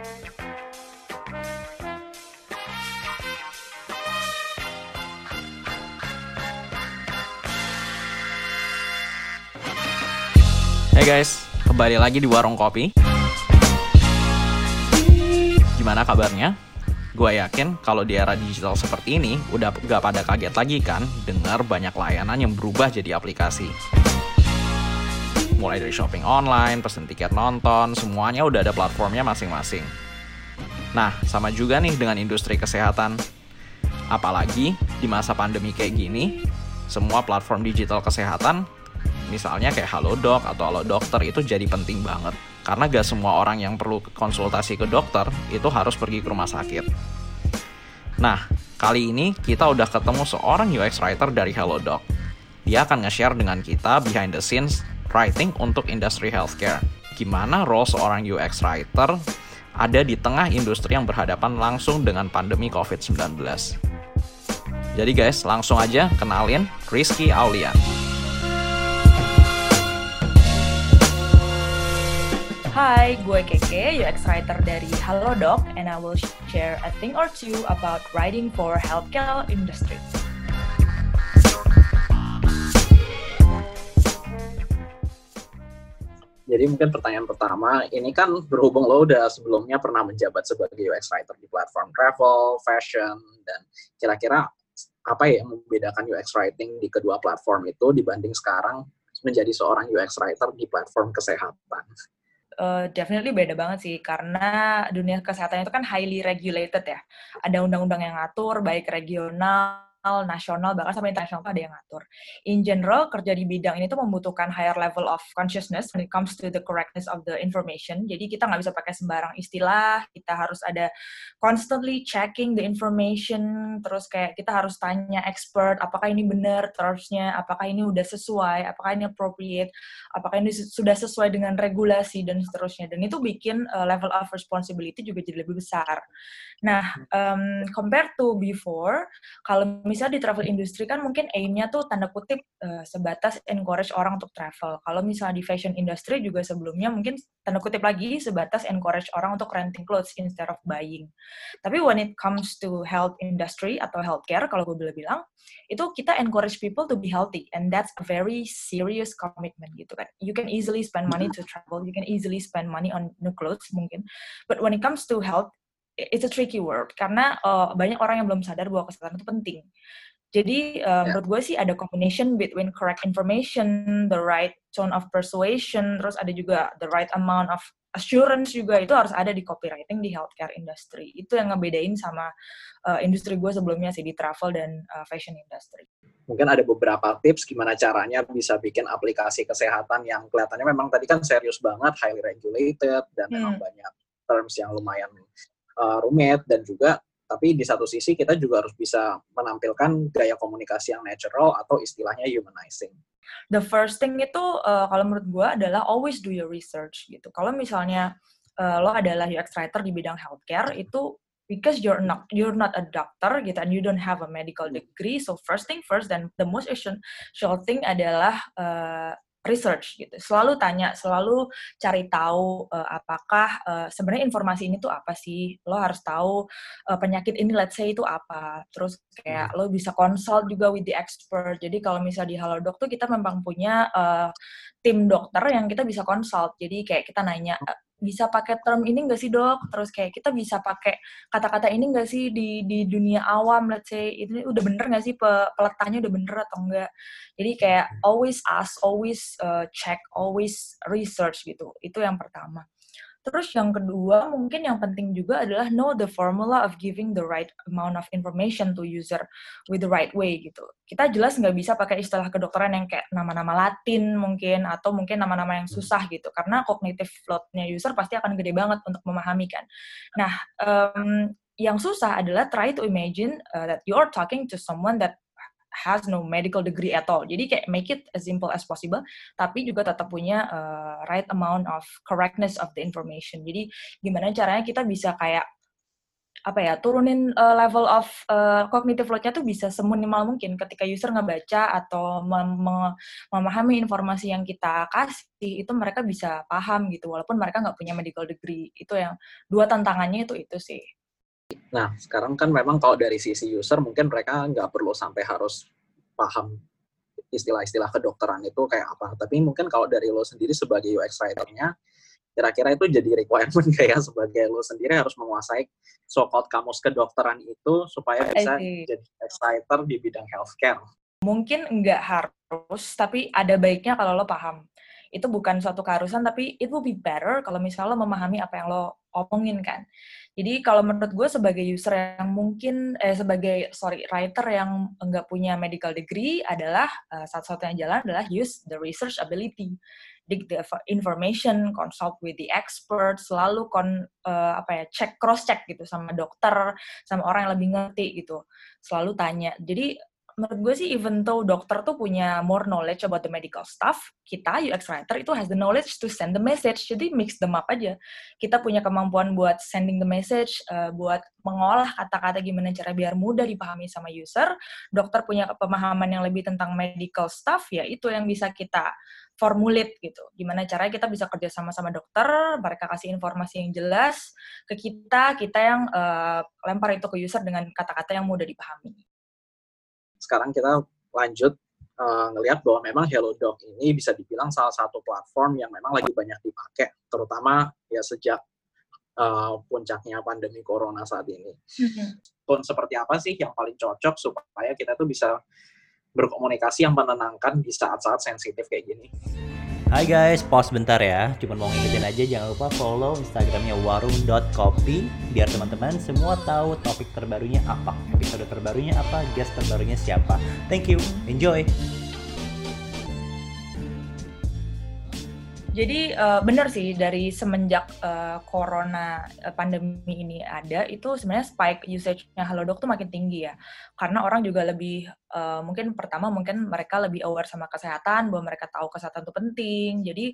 Hey guys, kembali lagi di Warung Kopi. Gimana kabarnya? Gue yakin kalau di era digital seperti ini, udah gak pada kaget lagi kan dengar banyak layanan yang berubah jadi aplikasi. Mulai dari shopping online, pesen tiket nonton, semuanya udah ada platformnya masing-masing. Nah, sama juga nih dengan industri kesehatan. Apalagi di masa pandemi kayak gini, semua platform digital kesehatan misalnya kayak Halodoc atau Halo Dokter itu jadi penting banget. Karena gak semua orang yang perlu konsultasi ke dokter itu harus pergi ke rumah sakit. Nah, kali ini kita udah ketemu seorang UX writer dari Halodoc. Dia akan nge-share dengan kita behind the scenes writing untuk industri healthcare. Gimana role seorang UX writer ada di tengah industri yang berhadapan langsung dengan pandemi COVID-19. Jadi guys, langsung aja kenalin Rizky Aulia. Hai, gue Keke, UX writer dari Halodoc, and I will share a thing or two about writing for healthcare industry. Jadi mungkin pertanyaan pertama, ini kan berhubung lo udah sebelumnya pernah menjabat sebagai UX writer di platform travel, fashion, dan kira-kira apa ya yang membedakan UX writing di kedua platform itu dibanding sekarang menjadi seorang UX writer di platform kesehatan? uh, definitely beda banget sih karena dunia kesehatan itu kan highly regulated ya. Ada undang-undang yang ngatur baik regional nasional, bahkan sampai internasional ada yang ngatur. In general, kerja di bidang ini tuh membutuhkan higher level of consciousness when it comes to the correctness of the information. Jadi kita nggak bisa pakai sembarang istilah, kita harus ada constantly checking the information, terus kayak kita harus tanya expert, apakah ini benar terusnya, apakah ini udah sesuai, apakah ini appropriate, apakah ini sudah sesuai dengan regulasi, dan seterusnya. Dan itu bikin uh, level of responsibility juga jadi lebih besar. Nah, um, compared to before, kalau misalnya di travel industry kan mungkin aim-nya tuh tanda kutip uh, sebatas encourage orang untuk travel. Kalau misalnya di fashion industry juga sebelumnya mungkin tanda kutip lagi sebatas encourage orang untuk renting clothes instead of buying. Tapi when it comes to health industry atau healthcare, kalau gue boleh bilang, itu kita encourage people to be healthy and that's a very serious commitment gitu kan. You can easily spend money to travel, you can easily spend money on new clothes mungkin, but when it comes to health, it's a tricky word karena uh, banyak orang yang belum sadar bahwa kesehatan itu penting. Jadi uh, yeah. menurut gue sih ada combination between correct information, the right tone of persuasion, terus ada juga the right amount of assurance juga itu harus ada di copywriting di healthcare industry. Itu yang ngebedain sama uh, industri gue sebelumnya sih di travel dan uh, fashion industry. Mungkin ada beberapa tips gimana caranya bisa bikin aplikasi kesehatan yang kelihatannya memang tadi kan serius banget, highly regulated dan hmm. memang banyak terms yang lumayan uh, rumit dan juga tapi di satu sisi kita juga harus bisa menampilkan gaya komunikasi yang natural atau istilahnya humanizing. The first thing itu uh, kalau menurut gue adalah always do your research gitu. Kalau misalnya uh, lo adalah UX writer di bidang healthcare itu because you're not you're not a doctor gitu and you don't have a medical degree so first thing first dan the most essential thing adalah uh, research gitu. Selalu tanya, selalu cari tahu uh, apakah uh, sebenarnya informasi ini tuh apa sih? Lo harus tahu uh, penyakit ini let's say itu apa. Terus kayak hmm. lo bisa consult juga with the expert. Jadi kalau misalnya di Halodoc tuh kita memang punya uh, tim dokter yang kita bisa consult. Jadi kayak kita nanya bisa pakai term ini enggak sih dok? Terus kayak kita bisa pakai kata-kata ini enggak sih di di dunia awam, let's say ini udah bener nggak sih pe, peletannya udah bener atau enggak? Jadi kayak always ask, always uh, check, always research gitu. Itu yang pertama. Terus yang kedua mungkin yang penting juga adalah know the formula of giving the right amount of information to user with the right way gitu. Kita jelas nggak bisa pakai istilah kedokteran yang kayak nama-nama Latin mungkin atau mungkin nama-nama yang susah gitu karena cognitive load-nya user pasti akan gede banget untuk memahami kan. Nah, um, yang susah adalah try to imagine uh, that you are talking to someone that has no medical degree at all. Jadi kayak make it as simple as possible, tapi juga tetap punya uh, right amount of correctness of the information. Jadi gimana caranya kita bisa kayak apa ya turunin uh, level of uh, cognitive load-nya tuh bisa seminimal mungkin ketika user ngebaca atau mem memahami informasi yang kita kasih itu mereka bisa paham gitu walaupun mereka nggak punya medical degree itu yang dua tantangannya itu itu sih. Nah sekarang kan memang kalau dari sisi user mungkin mereka nggak perlu sampai harus paham istilah-istilah kedokteran itu kayak apa tapi mungkin kalau dari lo sendiri sebagai UX writer-nya kira-kira itu jadi requirement kayak sebagai lo sendiri harus menguasai so-called kamus kedokteran itu supaya bisa jadi writer di bidang healthcare. Mungkin nggak harus, tapi ada baiknya kalau lo paham. Itu bukan suatu keharusan, tapi it will be better kalau misalnya lo memahami apa yang lo omongin kan. Jadi kalau menurut gue sebagai user yang mungkin, eh sebagai, sorry, writer yang nggak punya medical degree adalah, uh, satu-satunya jalan adalah use the research ability dig the information, consult with the expert, selalu kon uh, apa ya cek cross check gitu sama dokter, sama orang yang lebih ngerti gitu, selalu tanya. Jadi menurut gue sih even though dokter tuh punya more knowledge about the medical stuff, kita UX writer itu has the knowledge to send the message. Jadi mix them up aja. Kita punya kemampuan buat sending the message, uh, buat mengolah kata-kata gimana cara biar mudah dipahami sama user. Dokter punya pemahaman yang lebih tentang medical stuff, ya itu yang bisa kita formulate gitu. Gimana caranya kita bisa kerja sama sama dokter, mereka kasih informasi yang jelas ke kita, kita yang uh, lempar itu ke user dengan kata-kata yang mudah dipahami sekarang kita lanjut uh, ngelihat bahwa memang HelloDoc ini bisa dibilang salah satu platform yang memang lagi banyak dipakai, terutama ya sejak uh, puncaknya pandemi corona saat ini. Mm-hmm. Tone seperti apa sih yang paling cocok supaya kita tuh bisa berkomunikasi yang menenangkan di saat-saat sensitif kayak gini? Hai guys, pause bentar ya. Cuma mau ngingetin aja jangan lupa follow Instagramnya warung.kopi biar teman-teman semua tahu topik terbarunya apa, episode terbarunya apa, guest terbarunya siapa. Thank you, enjoy. Jadi uh, benar sih dari semenjak uh, corona uh, pandemi ini ada itu sebenarnya spike usage-nya Halodoc tuh makin tinggi ya. Karena orang juga lebih uh, mungkin pertama mungkin mereka lebih aware sama kesehatan bahwa mereka tahu kesehatan itu penting. Jadi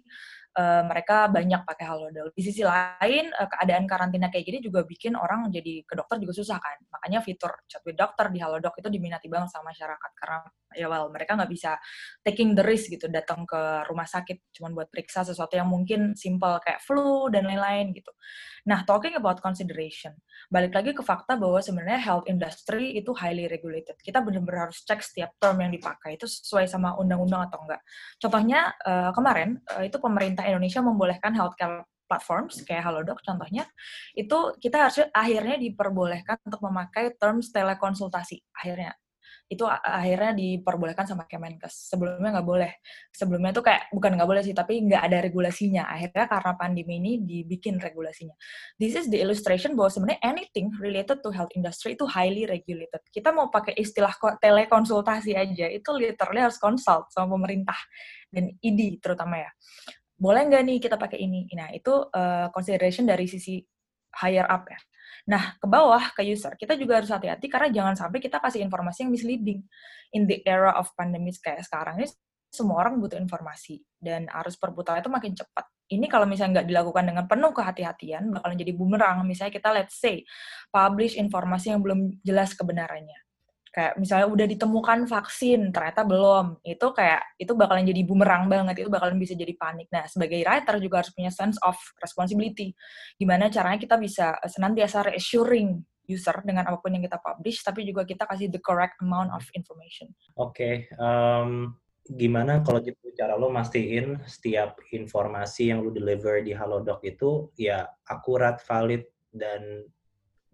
uh, mereka banyak pakai halodoc. Di sisi lain, uh, keadaan karantina kayak gini juga bikin orang jadi ke dokter juga susah kan. Makanya fitur chat with dokter di halodoc itu diminati banget sama masyarakat karena ya well mereka nggak bisa taking the risk gitu datang ke rumah sakit cuma buat periksa sesuatu yang mungkin simple kayak flu dan lain-lain gitu. Nah, talking about consideration, balik lagi ke fakta bahwa sebenarnya health industry itu highly regulated. Kita benar-benar harus cek setiap term yang dipakai itu sesuai sama undang-undang atau enggak. Contohnya uh, kemarin uh, itu pemerintah Indonesia membolehkan healthcare platforms kayak Halodoc contohnya itu kita harus akhirnya diperbolehkan untuk memakai terms telekonsultasi akhirnya itu akhirnya diperbolehkan sama Kemenkes. Sebelumnya nggak boleh. Sebelumnya tuh kayak bukan nggak boleh sih, tapi nggak ada regulasinya. Akhirnya karena pandemi ini dibikin regulasinya. This is the illustration bahwa sebenarnya anything related to health industry itu highly regulated. Kita mau pakai istilah telekonsultasi aja, itu literally harus consult sama pemerintah dan ID terutama ya. Boleh nggak nih kita pakai ini? Nah, itu uh, consideration dari sisi higher up ya. Nah, ke bawah ke user, kita juga harus hati-hati karena jangan sampai kita kasih informasi yang misleading. In the era of pandemic kayak sekarang ini, semua orang butuh informasi dan arus perputaran itu makin cepat. Ini kalau misalnya nggak dilakukan dengan penuh kehati-hatian, bakalan jadi bumerang. Misalnya kita let's say publish informasi yang belum jelas kebenarannya kayak misalnya udah ditemukan vaksin ternyata belum. Itu kayak itu bakalan jadi bumerang banget itu bakalan bisa jadi panik. Nah sebagai writer juga harus punya sense of responsibility. Gimana caranya kita bisa eh, senantiasa reassuring user dengan apa pun yang kita publish tapi juga kita kasih the correct amount of information. Oke okay, um, gimana kalau gitu cara lo mastiin setiap informasi yang lo deliver di Halodoc itu ya akurat valid dan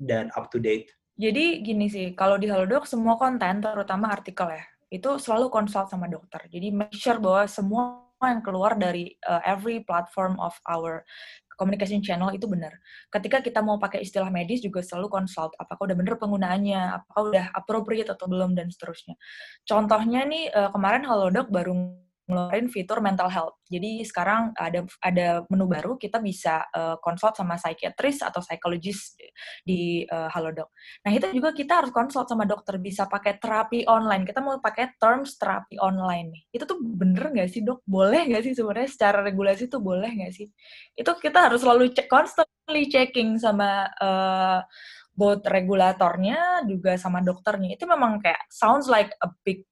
dan up to date jadi gini sih, kalau di Halodoc semua konten, terutama artikel ya, itu selalu consult sama dokter. Jadi make sure bahwa semua yang keluar dari uh, every platform of our communication channel itu benar. Ketika kita mau pakai istilah medis juga selalu consult apakah udah benar penggunaannya, apakah udah appropriate atau belum dan seterusnya. Contohnya nih uh, kemarin Halodoc baru ngeluarin fitur mental health. Jadi sekarang ada ada menu baru kita bisa uh, consult sama psikiatris atau psikologis di uh, Halodoc. Nah, itu juga kita harus consult sama dokter bisa pakai terapi online. Kita mau pakai terms terapi online nih. Itu tuh bener nggak sih, Dok? Boleh nggak sih sebenarnya secara regulasi tuh boleh nggak sih? Itu kita harus selalu cek constantly checking sama uh, both regulatornya juga sama dokternya itu memang kayak sounds like a big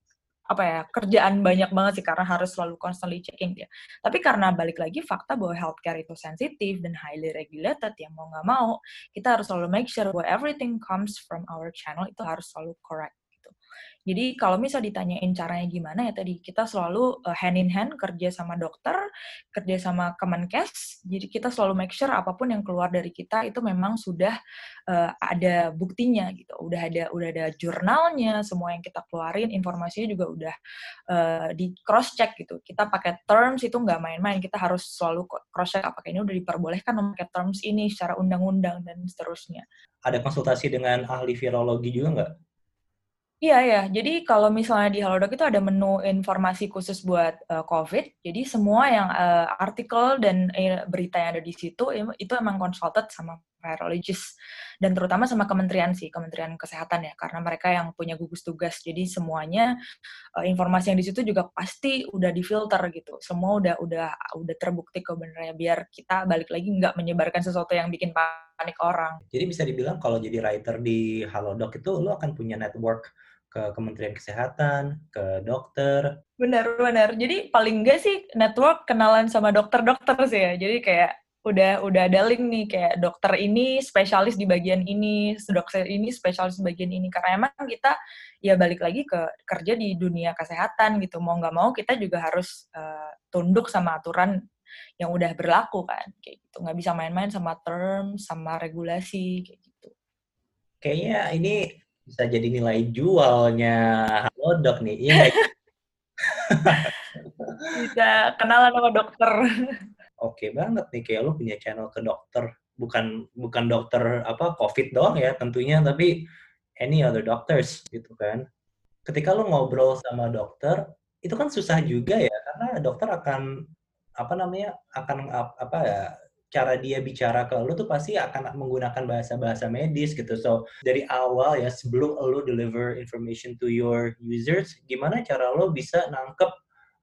apa ya kerjaan banyak banget sih karena harus selalu constantly checking dia. Tapi karena balik lagi fakta bahwa healthcare itu sensitif dan highly regulated ya mau nggak mau kita harus selalu make sure bahwa everything comes from our channel itu harus selalu correct. Jadi kalau misal ditanyain caranya gimana ya tadi kita selalu uh, hand in hand kerja sama dokter, kerja sama Kemenkes. Jadi kita selalu make sure apa pun yang keluar dari kita itu memang sudah uh, ada buktinya gitu. Udah ada udah ada jurnalnya, semua yang kita keluarin informasinya juga udah uh, di cross check gitu. Kita pakai terms itu nggak main-main. Kita harus selalu cross check apakah ini udah diperbolehkan memakai terms ini secara undang-undang dan seterusnya. Ada konsultasi dengan ahli virologi juga nggak? Iya ya, jadi kalau misalnya di Halodoc itu ada menu informasi khusus buat uh, COVID. Jadi semua yang uh, artikel dan uh, berita yang ada di situ itu emang consulted sama virologist dan terutama sama kementerian sih, Kementerian Kesehatan ya, karena mereka yang punya gugus tugas. Jadi semuanya uh, informasi yang di situ juga pasti udah difilter gitu. Semua udah udah udah terbukti kebenarannya biar kita balik lagi nggak menyebarkan sesuatu yang bikin panik orang. Jadi bisa dibilang kalau jadi writer di Halodoc itu lo akan punya network ke Kementerian Kesehatan, ke dokter. Benar, benar. Jadi paling enggak sih network kenalan sama dokter-dokter sih ya. Jadi kayak udah udah ada link nih kayak dokter ini spesialis di bagian ini, dokter ini spesialis di bagian ini. Karena emang kita ya balik lagi ke kerja di dunia kesehatan gitu. Mau nggak mau kita juga harus uh, tunduk sama aturan yang udah berlaku kan kayak gitu. Nggak bisa main-main sama term, sama regulasi kayak gitu. Kayaknya ini bisa jadi nilai jualnya Halodoc nih. Iya bisa kenalan sama dokter. Oke banget nih kayak lo punya channel ke dokter. Bukan bukan dokter apa COVID doang ya tentunya, tapi any other doctors gitu kan. Ketika lo ngobrol sama dokter, itu kan susah juga ya karena dokter akan apa namanya akan apa ya cara dia bicara ke lu tuh pasti akan menggunakan bahasa-bahasa medis gitu. So, dari awal ya sebelum lu deliver information to your users, gimana cara lo bisa nangkep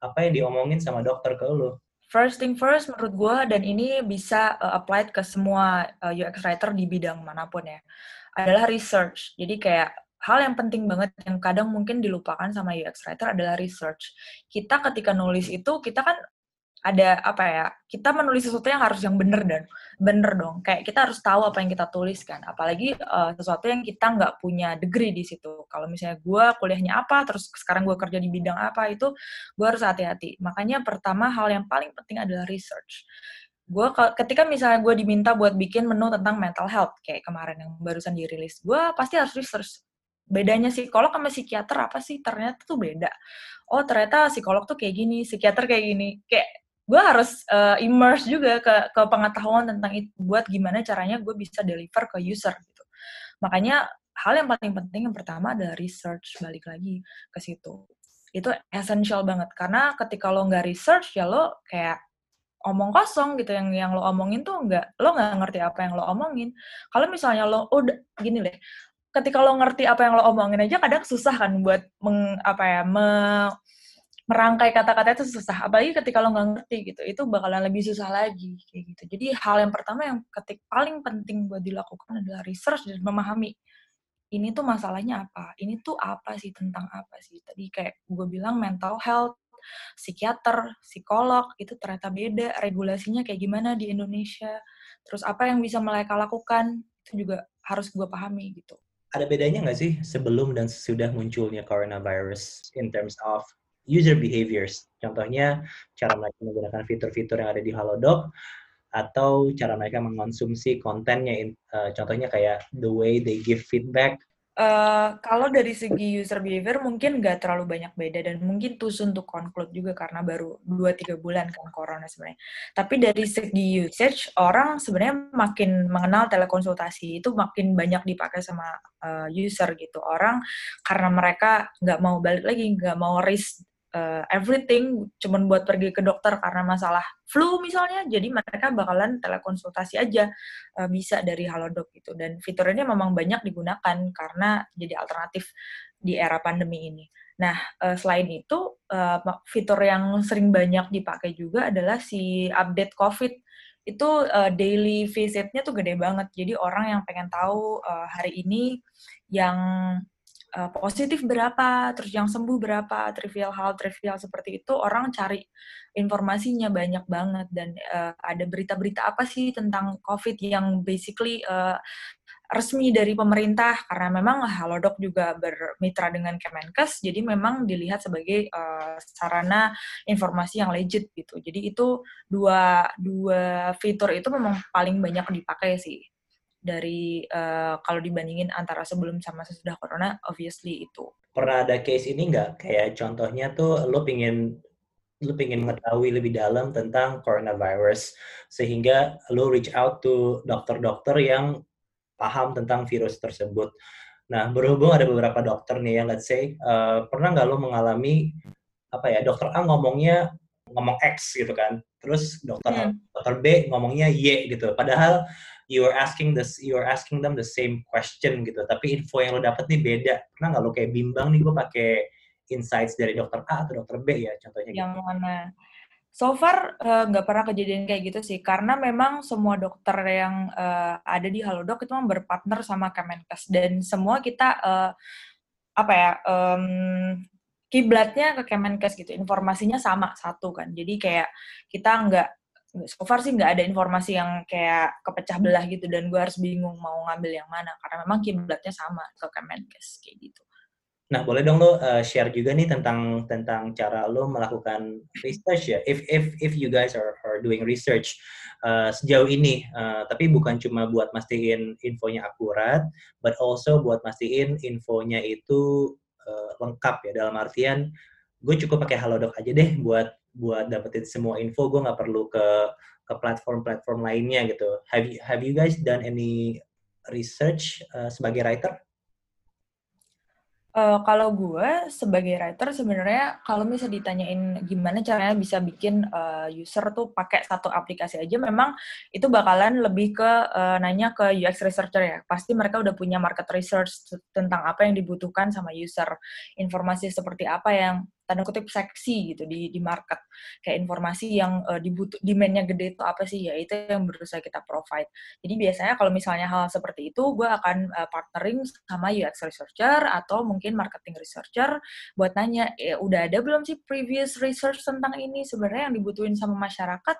apa yang diomongin sama dokter ke lu? First thing first, menurut gue, dan ini bisa uh, applied ke semua uh, UX writer di bidang mana pun ya, adalah research. Jadi kayak hal yang penting banget yang kadang mungkin dilupakan sama UX writer adalah research. Kita ketika nulis itu, kita kan ada apa ya kita menulis sesuatu yang harus yang bener dan bener dong. Kayak kita harus tahu apa yang kita tuliskan apalagi uh, sesuatu yang kita nggak punya degree di situ. Kalau misalnya gue kuliahnya apa terus sekarang gue kerja di bidang apa itu gue harus hati-hati. Makanya pertama hal yang paling penting adalah research. Gue ketika misalnya gue diminta buat bikin menu tentang mental health kayak kemarin yang barusan dirilis gue pasti harus research. Bedanya psikolog sama psikiater apa sih? Ternyata tuh beda. Oh ternyata psikolog tuh kayak gini psikiater kayak gini. Kayak gue harus uh, immerse juga ke ke pengetahuan tentang itu buat gimana caranya gue bisa deliver ke user gitu. Makanya hal yang paling penting yang pertama adalah research balik lagi ke situ. Itu essential banget karena ketika lo nggak research ya lo kayak omong kosong gitu yang yang lo omongin tuh nggak lo nggak ngerti apa yang lo omongin. Kalau misalnya lo udah gini deh ketika lo ngerti apa yang lo omongin aja kadang susah kan buat meng, apa ya me, merangkai kata-kata itu susah. Apalagi ketika lo nggak ngerti gitu itu bakalan lebih susah lagi kayak gitu. Jadi hal yang pertama yang ketik paling penting buat dilakukan adalah research dan memahami ini tuh masalahnya apa? Ini tuh apa sih? Tentang apa sih? Tadi kayak gue bilang mental health psikiater psikolog itu ternyata beda. Regulasinya kayak gimana di Indonesia? Terus apa yang bisa mereka lakukan? Itu juga harus gue pahami gitu. Ada bedanya nggak sih sebelum dan sesudah munculnya coronavirus in terms of user behaviors. Contohnya cara mereka menggunakan fitur-fitur yang ada di Halodoc atau cara mereka mengonsumsi kontennya. Uh, contohnya kayak the way they give feedback Uh, kalau dari segi user behavior mungkin nggak terlalu banyak beda dan mungkin too soon to conclude juga karena baru 2-3 bulan kan corona sebenarnya. Tapi dari segi usage, orang sebenarnya makin mengenal telekonsultasi itu makin banyak dipakai sama uh, user gitu. Orang karena mereka nggak mau balik lagi, nggak mau risk uh, everything cuman buat pergi ke dokter karena masalah flu misalnya jadi mereka bakalan telekonsultasi aja uh, bisa dari Halodoc gitu dan fitur ini memang banyak digunakan karena jadi alternatif di era pandemi ini. Nah, uh, selain itu uh, fitur yang sering banyak dipakai juga adalah si update COVID itu uh, daily visitnya tuh gede banget. Jadi orang yang pengen tahu uh, hari ini yang uh, positif berapa, terus yang sembuh berapa, trivial hal trivial seperti itu orang cari informasinya banyak banget. Dan uh, ada berita-berita apa sih tentang COVID yang basically uh, resmi dari pemerintah? Karena memang Halodoc juga bermitra dengan Kemenkes jadi memang dilihat sebagai uh, sarana informasi yang legit gitu. Jadi itu dua dua fitur itu memang paling banyak dipakai sih dari uh, kalau dibandingin antara sebelum sama sesudah corona, obviously itu. Pernah ada case ini nggak? Kayak contohnya tuh lo pingin lo pingin mengetahui lebih dalam tentang coronavirus sehingga lo reach out to dokter-dokter yang paham tentang virus tersebut. Nah, berhubung ada beberapa dokter nih ya, let's say, uh, pernah nggak lo mengalami apa ya, dokter A ngomongnya ngomong X gitu kan, terus dokter hmm. dokter B ngomongnya Y gitu. Padahal you are asking this you are asking them the same question gitu tapi info yang lo dapet nih beda pernah nggak lo kayak bimbang nih gue pakai insights dari dokter A atau dokter B ya contohnya yang gitu. mana so far eh, nggak uh, pernah kejadian kayak gitu sih karena memang semua dokter yang uh, ada di Halodoc itu memang berpartner sama Kemenkes dan semua kita uh, apa ya um, kiblatnya ke Kemenkes gitu informasinya sama satu kan jadi kayak kita nggak so far sih nggak ada informasi yang kayak kepecah belah gitu dan gue harus bingung mau ngambil yang mana karena memang kiblatnya sama ke Kemenkes kayak gitu. Nah, boleh dong lo uh, share juga nih tentang tentang cara lo melakukan research ya. If if if you guys are, are doing research uh, sejauh ini, uh, tapi bukan cuma buat mastiin infonya akurat, but also buat mastiin infonya itu uh, lengkap ya. Dalam artian, gue cukup pakai Halodoc aja deh buat buat dapetin semua info. Gue nggak perlu ke ke platform-platform lainnya gitu. Have you have you guys done any research uh, sebagai writer Uh, kalau gue sebagai writer sebenarnya kalau misalnya ditanyain gimana caranya bisa bikin uh, user tuh pakai satu aplikasi aja, memang itu bakalan lebih ke uh, nanya ke UX researcher ya. Pasti mereka udah punya market research tentang apa yang dibutuhkan sama user, informasi seperti apa yang tanda kutip seksi gitu di di market. Kayak informasi yang uh, dibutuh demandnya gede itu apa sih? Ya itu yang berusaha kita provide. Jadi biasanya kalau misalnya hal seperti itu gue akan uh, partnering sama UX researcher atau mungkin marketing researcher buat nanya ya udah ada belum sih previous research tentang ini? Sebenarnya yang dibutuhin sama masyarakat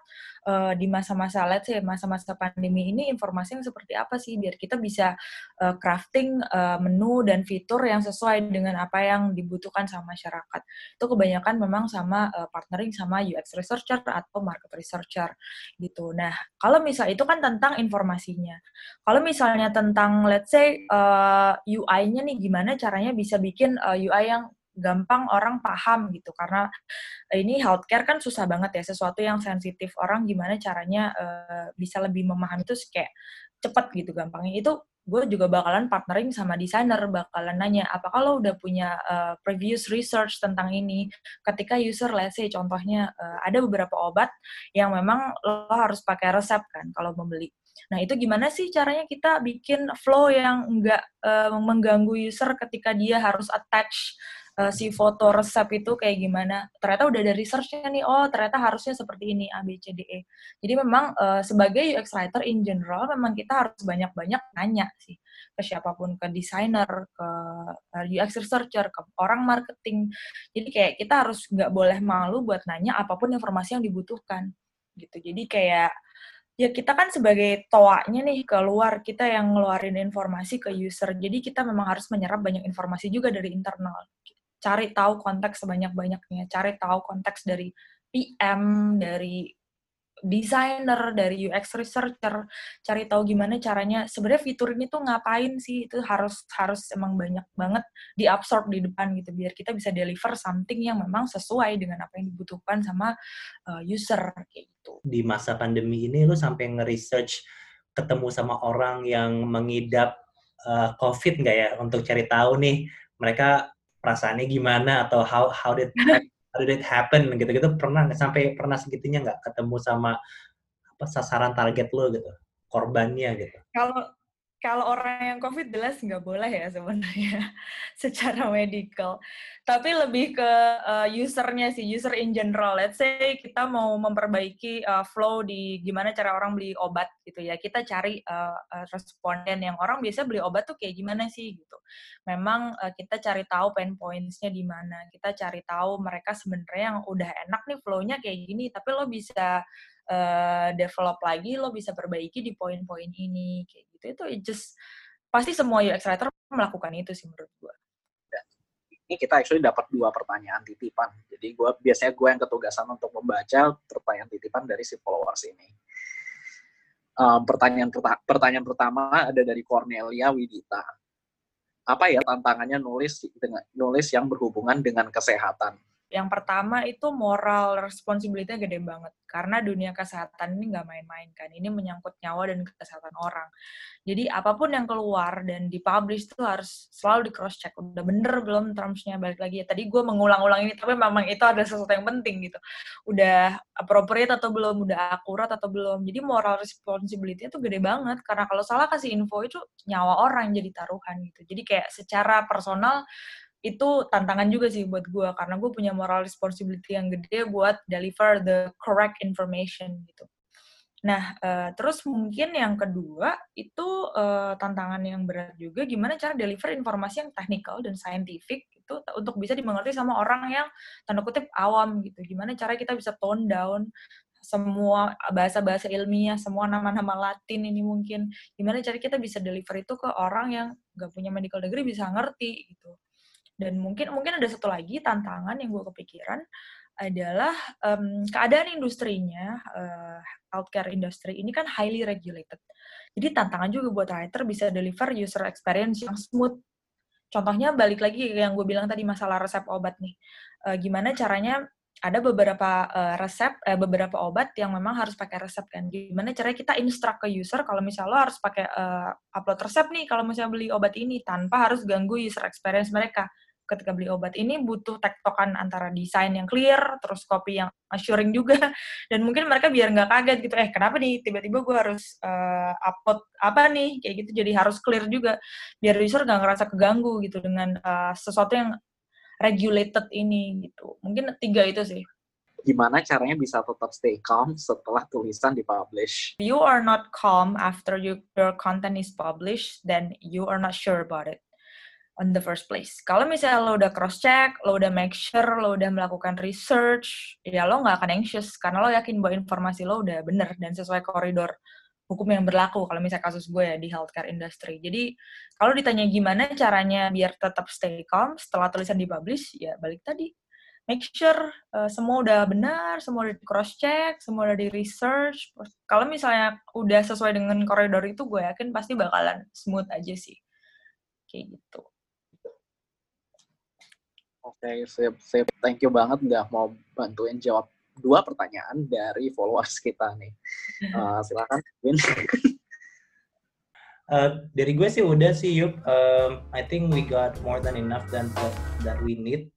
uh, di masa-masa let's say masa-masa pandemi ini informasi yang seperti apa sih? Biar kita bisa uh, crafting uh, menu dan fitur yang sesuai dengan apa yang dibutuhkan sama masyarakat itu kebanyakan memang sama uh, partnering sama UX researcher atau market researcher gitu. Nah, kalau misal itu kan tentang informasinya. Kalau misalnya tentang let's say uh, eh, UI-nya nih gimana caranya bisa bikin uh, UI yang gampang orang paham gitu karena ini healthcare kan susah banget ya sesuatu yang sensitif orang gimana caranya uh, bisa lebih memahami itu kayak cepet gitu gampangnya itu gue juga bakalan partnering sama desainer, bakalan nanya, apakah lo udah punya uh, previous research tentang ini? Ketika user, let's say, contohnya uh, ada beberapa obat yang memang lo harus pakai resep kan kalau membeli. Nah, itu gimana sih caranya kita bikin flow yang enggak uh, mengganggu user ketika dia harus attach uh, si foto resep itu kayak gimana. Ternyata udah ada researchnya nih, oh ternyata harusnya seperti ini, A, B, C, D, E. Jadi memang uh, sebagai UX writer in general, memang kita harus banyak-banyak nanya sih ke siapa pun, ke desainer, ke UX researcher, ke orang marketing. Jadi kayak kita harus nggak boleh malu buat nanya apa pun informasi yang dibutuhkan. gitu. Jadi kayak ya kita kan sebagai toanya nih keluar kita yang ngeluarin informasi ke user jadi kita memang harus menyerap banyak informasi juga dari internal cari tahu konteks sebanyak-banyaknya, cari tahu konteks dari PM, dari desainer, dari UX researcher, cari tahu gimana caranya. Sebenarnya fitur ini tuh ngapain sih? Itu harus harus emang banyak banget diabsorb di depan gitu biar kita bisa deliver something yang memang sesuai dengan apa yang dibutuhkan sama uh, user kayak gitu. Di masa pandemi ini lu sampai nge-research ketemu sama orang yang mengidap uh, COVID nggak ya? Untuk cari tahu nih mereka perasaannya gimana atau how how did how did it happen gitu-gitu pernah sampai pernah segitunya nggak ketemu sama apa sasaran target lo gitu korbannya gitu? Kalau kalau orang yang COVID jelas nggak boleh ya sebenarnya secara medical. Tapi lebih ke uh, usernya sih, user in general. Let's say kita mau memperbaiki uh, flow di gimana cara orang beli obat gitu ya. Kita cari uh, responden yang orang biasa beli obat tuh kayak gimana sih gitu. Memang uh, kita cari tahu pain points-nya di mana. Kita cari tahu mereka sebenarnya yang udah enak nih flow-nya kayak gini, tapi lo bisa uh, develop lagi, lo bisa perbaiki di poin-poin ini kayak gitu itu just pasti semua UX writer melakukan itu sih menurut gue. Ini kita actually dapat dua pertanyaan titipan. Jadi gue biasanya gue yang ketugasan untuk membaca pertanyaan titipan dari si followers ini. Um, pertanyaan pertanyaan pertama ada dari Cornelia Widita. Apa ya tantangannya nulis dengan nulis yang berhubungan dengan kesehatan? Yang pertama itu moral responsibility gede banget. Karena dunia kesehatan ini nggak main-main kan. Ini menyangkut nyawa dan kesehatan orang. Jadi apa pun yang keluar dan dipublish itu harus selalu di cross check. Udah bener belum termsnya balik lagi ya. Tadi gue mengulang-ulang ini, tapi memang itu ada sesuatu yang penting gitu. Udah appropriate atau belum, udah akurat atau belum. Jadi moral responsibility itu gede banget. Karena kalau salah kasih info itu nyawa orang jadi taruhan gitu. Jadi kayak secara personal itu tantangan juga sih buat gue karena gue punya moral responsibility yang gede buat deliver the correct information gitu. Nah, uh, terus mungkin yang kedua itu uh, tantangan yang berat juga gimana cara deliver informasi yang technical dan scientific itu untuk bisa dimengerti sama orang yang tanda kutip awam gitu. Gimana cara kita bisa tone down semua bahasa-bahasa ilmiah, semua nama-nama Latin ini mungkin. Gimana cara kita bisa deliver itu ke orang yang gak punya medical degree bisa ngerti gitu. Dan mungkin mungkin ada satu lagi tantangan yang gue kepikiran adalah um, keadaan industrinya, uh, healthcare industry ini kan highly regulated. Jadi tantangan juga buat writer bisa deliver user experience yang smooth. Contohnya balik lagi yang gue bilang tadi masalah resep obat nih. Uh, gimana caranya ada beberapa uh, resep, uh, beberapa obat yang memang harus pakai resep kan. Gimana caranya kita instruct ke user kalau misalnya lo harus pakai uh, upload resep nih kalau misalnya beli obat ini tanpa harus ganggu user experience mereka ketika beli obat ini butuh tektokan antara desain yang clear, terus copy yang assuring juga, dan mungkin mereka biar nggak kaget gitu, eh kenapa nih tiba-tiba gue harus uh, upload apa nih, kayak gitu, jadi harus clear juga, biar user nggak ngerasa keganggu gitu dengan uh, sesuatu yang regulated ini gitu. Mungkin tiga itu sih. Gimana caranya bisa tetap stay calm setelah tulisan dipublish? You are not calm after you, your content is published, then you are not sure about it on the first place. Kalau misalnya lo udah cross check, lo udah make sure, lo udah melakukan research, ya lo nggak akan anxious karena lo yakin bahwa informasi lo udah bener dan sesuai koridor hukum yang berlaku kalau misalnya kasus gue ya di healthcare industry. Jadi kalau ditanya gimana caranya biar tetap stay calm setelah tulisan dipublish, ya balik tadi make sure uh, semua udah benar, semua udah di cross check, semua udah di research. Kalau misalnya udah sesuai dengan koridor itu, gue yakin pasti bakalan smooth aja sih. Kayak gitu. Oke, okay, sip, sip. Thank you banget udah mau bantuin jawab dua pertanyaan dari followers kita nih. Uh, silakan, Win. Uh, dari gue sih udah sih Yup. Um, I think we got more than enough than that we need